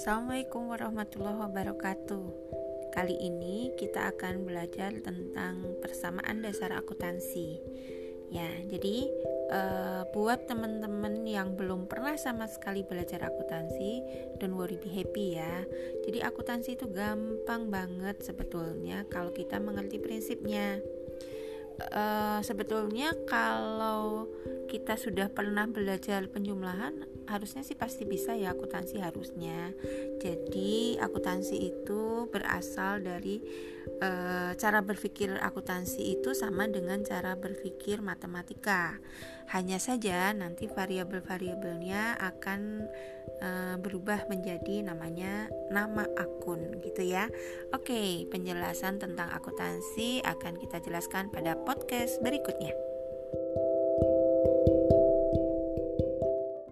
Assalamualaikum warahmatullahi wabarakatuh. Kali ini kita akan belajar tentang persamaan dasar akuntansi. Ya, jadi uh, buat teman-teman yang belum pernah sama sekali belajar akuntansi, don't worry be happy ya. Jadi akuntansi itu gampang banget sebetulnya kalau kita mengerti prinsipnya. Uh, sebetulnya kalau kita sudah pernah belajar penjumlahan harusnya sih pasti bisa ya akuntansi harusnya. Jadi akuntansi itu berasal dari e, cara berpikir akuntansi itu sama dengan cara berpikir matematika. Hanya saja nanti variabel-variabelnya akan e, berubah menjadi namanya nama akun gitu ya. Oke penjelasan tentang akuntansi akan kita jelaskan pada podcast berikutnya